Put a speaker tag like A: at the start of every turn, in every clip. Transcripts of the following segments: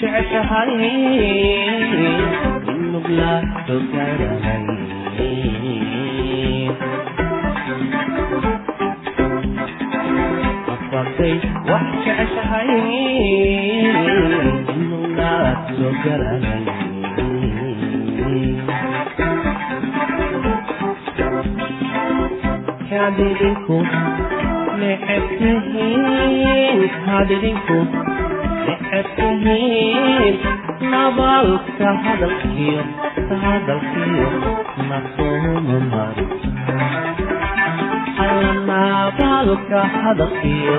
A: jeceshahay in muglaad soo gaarahay
B: jeceshahay inaad soo garaa hadidinku necebtihiin hadidinku necebtihiin nabaalka hadalkiyo hadalkiyo nasooma mari alla nabaalka hadalkiyo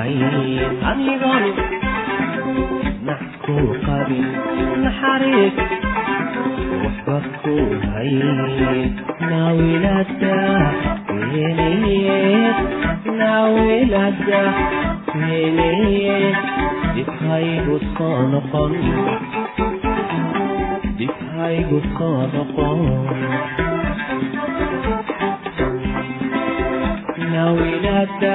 B: tahay adigoo nax ku qabin naxariis waxba ku hay naawilada weyneed naawilada weyneed dhibhaygu soo noqon dhibhaygu soo noqon naawilada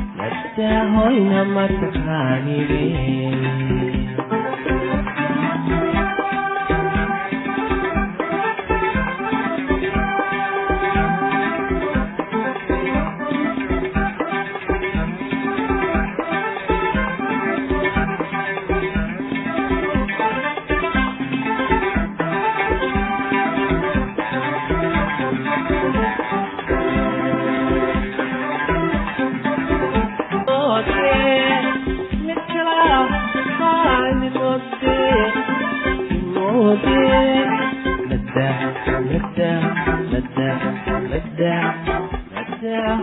B: hoy namatakaanide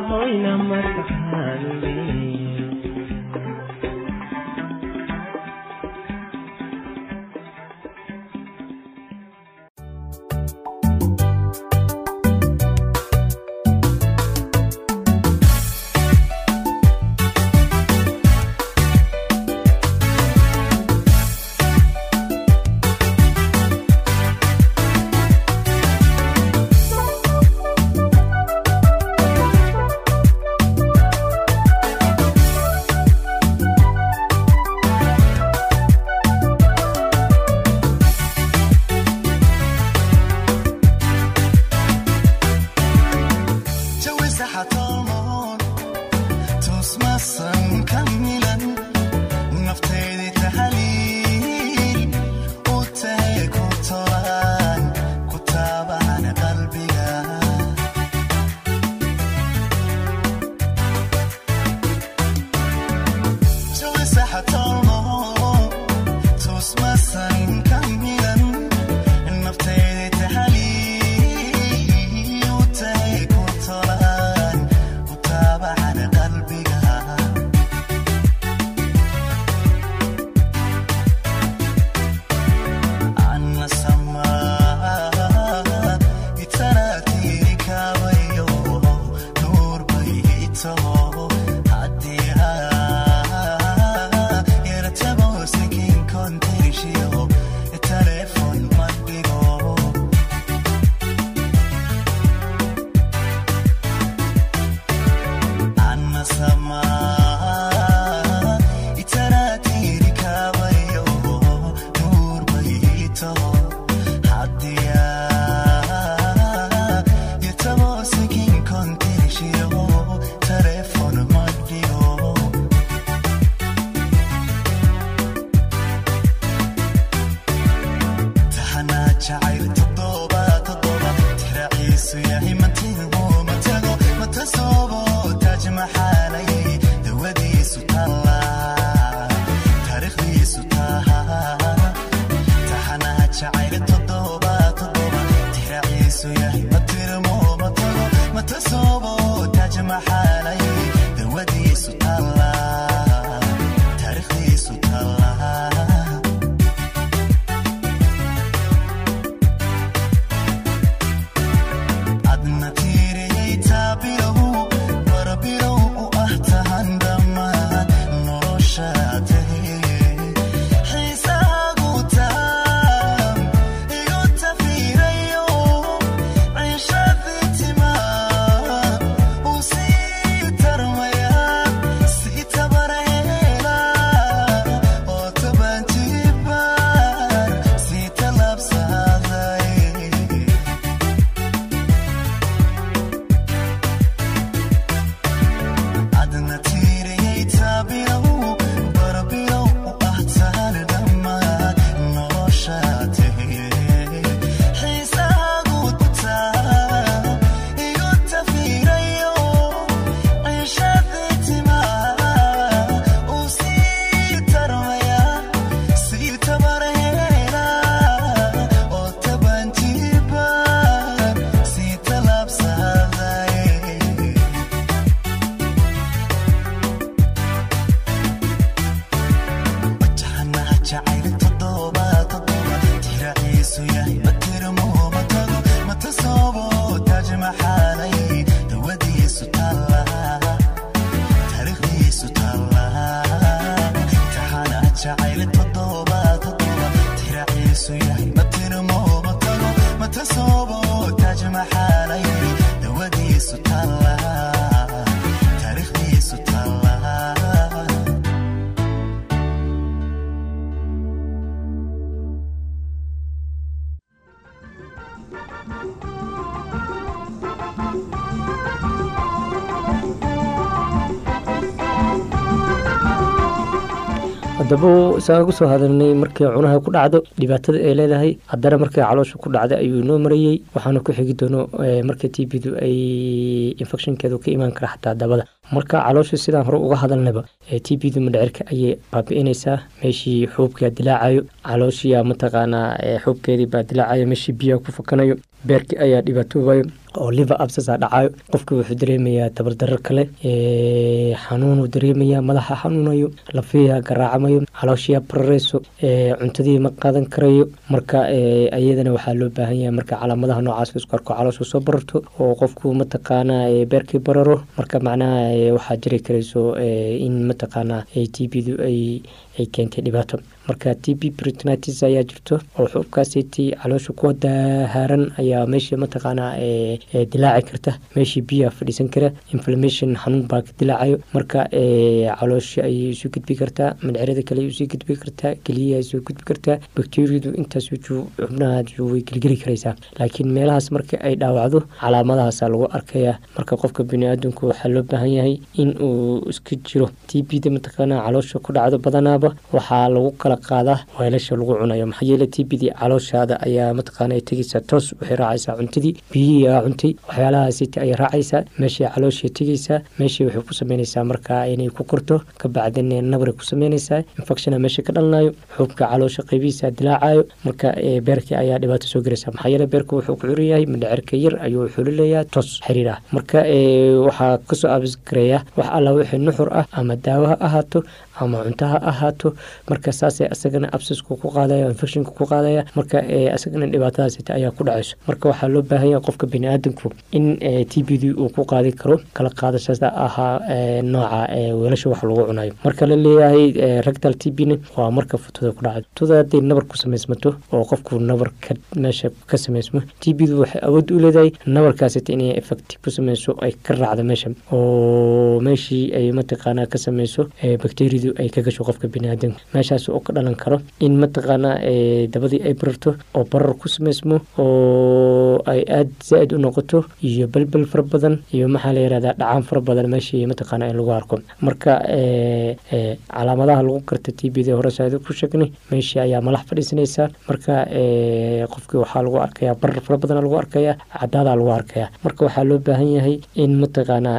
A: madax hoyna mataqaanle 没谁有。
C: wadiyay su'aal haddaba saa ugu soo hadalnay markay cunaha ku dhacdo dhibaatada ay leedahay haddana markay caloosha ku dhacda ayuu inoo marayey waxaana ku xigi doono marka t b du ay infectionkeedu ka imaan kara xataa dabada. Marka caloosha sidaan hore uga hadalnaba t b du madhecirka ayay baabi'inaysaa meeshii xuubkaa dilaacayo. Calooshiya mataqaanaa xuubkeedii baa dilaacayo meeshii biyaha ku fakanayo beerkii ayaa dhibaatoobayo oo liver absasa dhacayo qofka wuxuu dareemayaa tabardarar kale xanuunuu dareemayaa madaxa xanuunayo lafiya garaacamayo calooshiya barareyso cuntadii ma qaadan karayo. Marka iyadana waxaa loo baahan yahay marka calaamadaha noocaas isku arko soo bararto oo qofku mataqaanaa beerkii bararo. Marka macnaha waxaa jiri karayso in mataqaanaa t b ay ay keentay dhibaato. Marka t b britnitis ayaa jirto oo xuubkaasiti caloosha kuwa dahaaran ayaa meesha mataqaanaa dilaaci karta. Meeshii biyaha fadhiisan kara inflammation xanuun baa ka dilaacayo. Marka caloosha ayay isu gudbi kartaa madcerada kale isu gudbi kartaa keliyaha isu gudbi kartaa bacteriyadu intaas xubnaha way gelgeli karaysaa. Laakiin meelahaas marka ay dhaawacdo calaamadahaasa lagu arkaya marka qofka biniaadanku waxaa loo baahan yahay in uu iska jiro. T b da mataqaanaa caloosha ku dhacdo badanaaba waxaa lagu kala qaadaa weelasha lagu cunayo. Maxaa yeele t b d calooshaada ayaa mataqaana tegeysaa toos waxay raacaysaa cuntadii biyihii aa cuntay waxyaalahaasita ayay raacaysaa meeshay calooshay tegeysaa meeshay waxay ku sameynaysaa markaa inay ku korto kabacdin nabray ku sameynaysaa infectiona meesha ka dhalanayo xuubka caloosha qaybihiisa dilaacayo marka beerkii ayaa dhibaato soo gelaysa. Maxaa yeele beerku wuxuu ku xiran yahay mindhacirka yar ayuu leeyahay toos xiriir marka waxaa ka soo abisgareeya wax alla wixii nuxur ah ama daawo ha ahaato ama cunto ha ahaato. Marka saasay asagana absisku ku qaadaya infectionka ku qaadaya marka asagana dhibaatadaasita ayaa ku dhacayso. Marka waxaa loo baahan yahay qofka biniaadanku in t b d uu ku qaadi karo kala qaadashada ahaa nooca weelasha wax lagu cunayo. Marka la leeyahay rectal t b n waa marka futada ku dhacdo. Futada hadday nabar ku samaysmato oo qofku nabar meesha ka samaysmo t b du waxay awood u leedahay nabarkaasita inay effect ku sameyso ay ka raacdo meesha. Oo meeshii ay mataqaanaa ka sameyso bacteriadu ay ka gasho qofka biniaadanka meeshaas oo ka dhalan karo in mataqaanaa dabadii ay bararto oo barar ku sameysmo oo ay aada zaa-id u noqoto iyo belbel fara badan iyo maxaa la yihahdaa dhacaan fara badan meeshii mataqaana in lagu arko. Marka calaamadaha lagu karta t b d hore saada ku sheegnay meeshii ayaa malax fadhiisanaysaa marka qofkii waxaa lagu arkayaa barar fara badan lagu arkaya cadaadaa lagu arkaya marka waxaa loo baahan yahay in mataqaanaa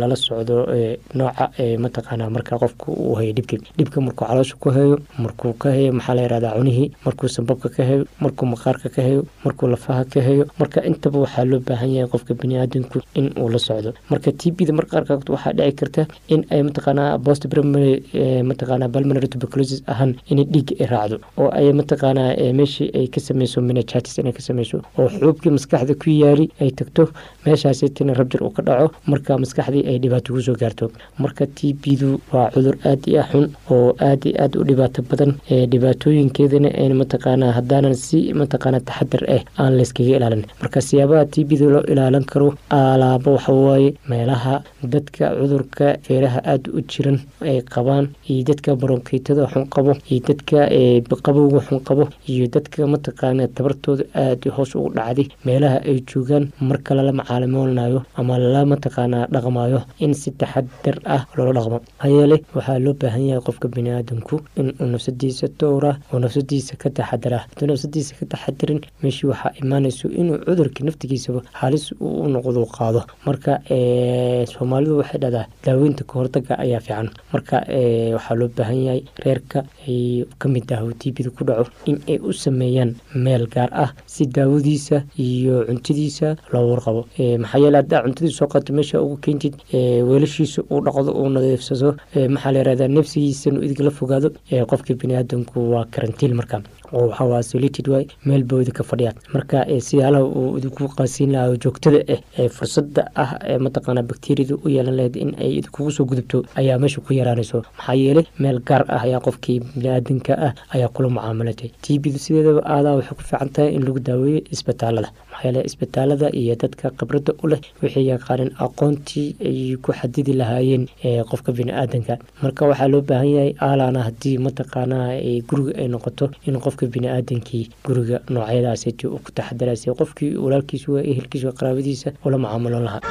C: lala socdo nooca mataqaanaa marka qofku uu hayo dhibki dhibka markuu caloosha ku hayo markuu ka hayo maxaa la yihahdaa cunihii markuu sambabka ka hayo markuu maqaarka ka hayo markuu lafaha ka hayo marka intaba waxaa loo baahan yahay qofka biniaadanku in uu la socdo. Marka t b da marka qaarkood waxaa dhici karta in ay mataqaanaa post primary mataqaanaa pulmonary tuberculosis ahaan inay dhiigga ay raacdo oo ay mataqaanaa meeshii ay ka sameyso meningitis inay ka sameyso oo xuubkii maskaxda ku yaali ay tagto meeshaasitina rabjir uu ka dhaco marka maskaxdii ay dhibaato ku soo gaarto. Marka t b du waa cudur aada iyo xun oo aada iyo aada u dhibaato badan dhibaatooyinkeedana ayna mataqaanaa haddaanan si mataqaanaa taxadar ah aan layskaga ilaalin. Marka siyaabaha t b da loo ilaalin karo alaabo waxawaaye meelaha dadka cudurka feeraha aada u jiran ay qabaan iyo dadka baronkeytada xun qabo iyo dadka qabowga xun qabo iyo dadka mataqaana tabartooda aada hoos ugu dhacday meelaha ay joogaan marka lala macaalimoolnayo ama lala mataqaanaa dhaqmayo in si taxadar ah loola dhaqmo. Hayeele waxaa loo baahan yahay qofka biniaadanku inuu nafsadiisa dowra oo nafsadiisa ka taxadara. Hadduu nafsadiisa ka taxadarin meeshii waxaa imaanayso inuu cudurka naftigiisaba halis uu u noqdo qaado. Marka soomaalidu waxay dhahdaa daaweynta kahortaga ayaa fiican. Marka waxaa loo baahan yahay reerka ay ka mid ah oo tbda ku dhaco in ay u sameeyaan meel gaar ah si daawadiisa iyo cuntadiisa loo warqabo. Maxaa yeele haddaa cuntadii soo qato meesha ugu keentid weelashiisa uu dhaqdo uu nadiifsado maxaa la yihahdaa nafsigiisa inuu idigala fogaado qofkii biniaadanku waa karantiin marka. Oo way meel bawda ka fadhiya. Marka siyaalaha uu idinku qaasiin lahaa joogtada ah ee fursada ah ee mataqaana bakteriyada u yeelan lahayd in ay idinkugu gudubto ayaa meesha ku yaraanayso. Maxaa yeelay meel gaar ah ayaa qofkii biniaadanka ah ayaa kula mucaamalatay t b da sideedaba aadaa waxay ku fiican tahay in lagu daaweeyo isbitaalada. Maxaa yeele isbitaalada iyo dadka khibrada u leh waxay yaqaaneen aqoontii ay ku xadidi lahaayeen qofka biniaadanka marka waxaa loo baahan yahay aalaana haddii mataqaanaa guriga ay noqoto in qofka biniaadankii guriga noocyadaasiti uu ku taxadaraysa qofkii walaalkiisa waa ehelkiisa waa qaraabadiisa ula mucaamaloon lahaa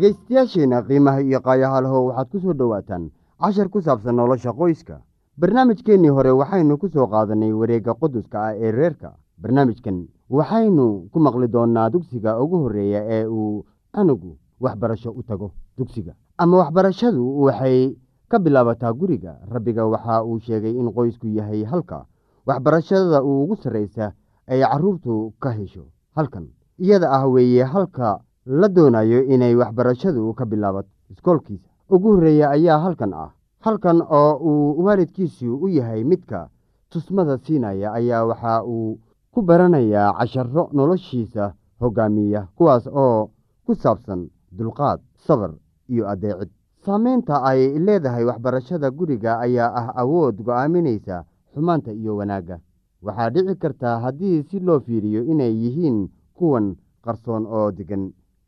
D: dhegaystayaasheenna qiimaha iyo qaayahaalho waxaad ku soo dhowaataan cashar ku saabsan nolosha qoyska. Barnaamijkeennii hore waxaynu ku soo qaadanay wareegga quduska ah ee reerka. Barnaamijkan waxaynu ku maqli doonnaa dugsiga ugu horreeya ee uu anugu waxbarasho u tago dugsiga. Ama waxbarashadu waxay ka bilaabataa guriga. Rabbiga waxa uu sheegay in qoysku yahay halka waxbarashada ugu sarraysa ay carruurtu ka hesho halkan. Iyada ah weeye halka la doonayo inay waxbarashadu ka bilaabato. Iskoolkiisa ugu horreeya ayaa halkan ah. Halkan oo uu waalidkiisu u yahay midka tusmada siinaya ayaa waxa uu ku baranayaa casharo noloshiisa hoggaamiya kuwaas oo ku saabsan dulqaad sabar iyo adeecid. Saameynta ay leedahay waxbarashada guriga ayaa ah awood go'aaminaysa xumaanta iyo wanaagga. Waxaa dhici kartaa haddii si loo fiiriyo inay yihiin kuwan qarsoon oo degan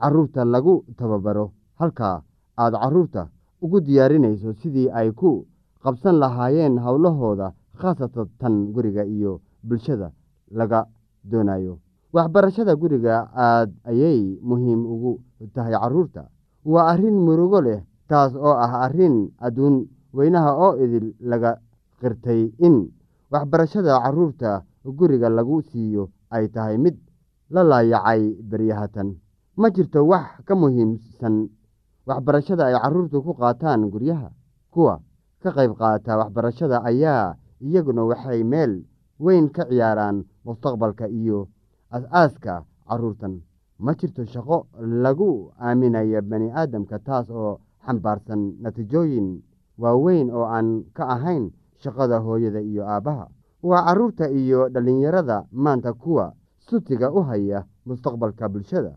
D: carruurta lagu tababaro. Halka aad carruurta ugu diyaarinayso sidii ay ku qabsan lahaayeen howlahooda khaasatan tan guriga iyo bulshada laga doonayo. Waxbarashada guriga aad ayay muhiim ugu tahay carruurta waa arrin murugo leh taas oo ah arrin adduun weynaha oo idil laga qirtay in waxbarashada carruurta guriga lagu siiyo ay tahay mid la laayacay beryahatan ma jirto wax ka muhiimsan waxbarashada ay carruurtu ku qaataan guryaha. Kuwa ka qayb qaata waxbarashada ayaa iyaguna waxay meel weyn ka ciyaaraan mustaqbalka iyo as-aaska carruurtan ma jirto shaqo lagu aaminayo bani aadamka taas oo xambaarsan natiijooyin waaweyn oo aan ka ahayn shaqada hooyada iyo aabbaha waa carruurta iyo dhallinyarada maanta kuwa sutiga u haya mustaqbalka bulshada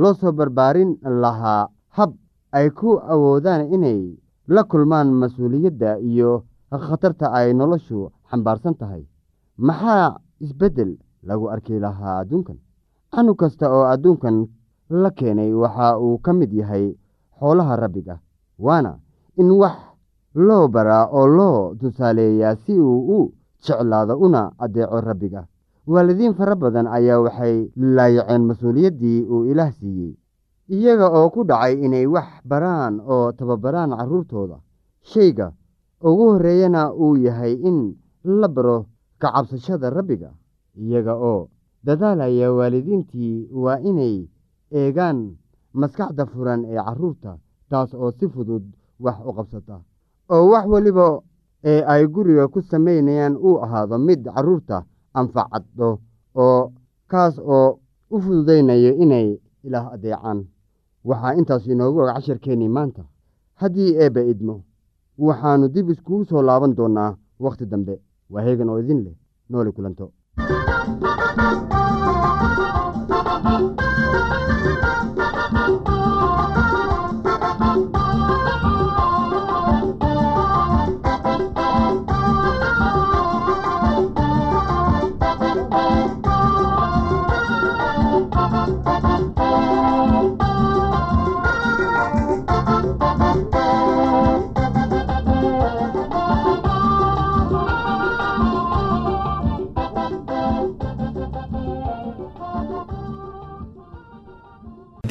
D: loo soo barbaarin lahaa hab ay ku awoodaan inay la kulmaan mas'uuliyadda iyo khatarta ay noloshu xambaarsan tahay. Maxaa isbeddel lagu arki lahaa adduunkan? Canug kasta oo adduunkan la keenay waxa uu ka mid yahay xoolaha rabbiga waana in wax loo baraa oo loo tusaaleeyaa si uu u jeclaado una adeeco rabbiga waalidiin fara badan ayaa waxay laayaceen mas'uuliyaddii uu ilaah siiyey iyaga oo ku dhacay inay wax baraan oo tababaraan carruurtooda shayga ugu horreeyana uu yahay in la baro ka cabsashada rabbiga iyaga oo dadaalaya waalidiintii waa inay eegaan maskaxda furan ee carruurta taas oo si fudud wax u qabsata. Oo wax weliba ee ay guriga ku samaynayaan uu ahaado mid carruurta anfacaddo oo kaas oo u fududaynayo inay ilaah adeecaan. Waxaa intaas inoogu og casharkeennii maanta. Haddii eebba idmo waxaannu dib iskugu soo laaban doonnaa wakhti dambe. Waa heegan oo idin leh nooli kulanto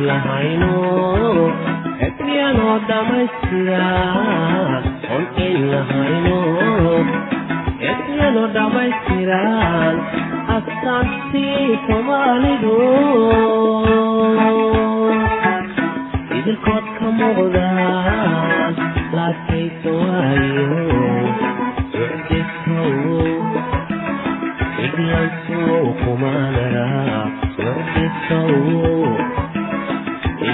B: in lahayno ebriyanoo dhammaystira oon in lahayno ebriyanoo dhammaystiran astaantii soomaalidu idilkood ka muuqdaan laakaysa waayo iglansow kumaanara ucdisow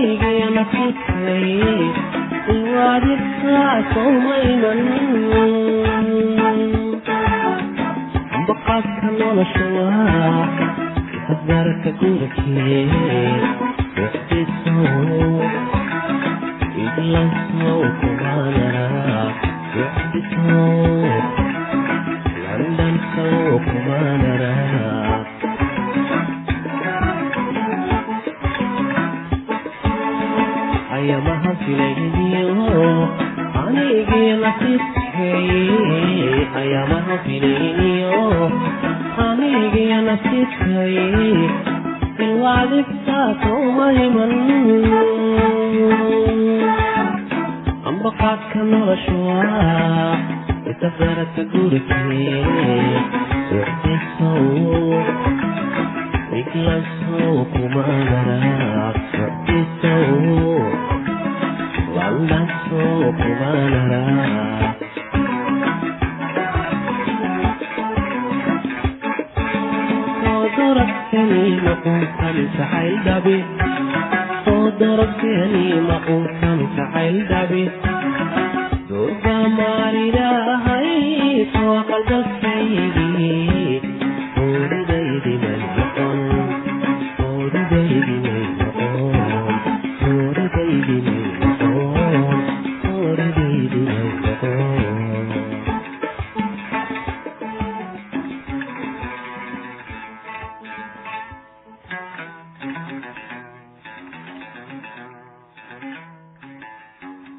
B: qalbigana xusay waadigkaas maynan baqaadka nolosha waa asaarka gurake cidlasmaukumaanara cidso landanka ukumaanara ayamaha filayniyo anigii nasiibkay ayamaha filayniyo anigii nasiibkay ilwaadibtaasoomahiman ambaqaadka nolosha waa isafaradka gurikee wixdisow iglansow kumaanara wixdisow landansow durba maaridahay soo qalbadkaygi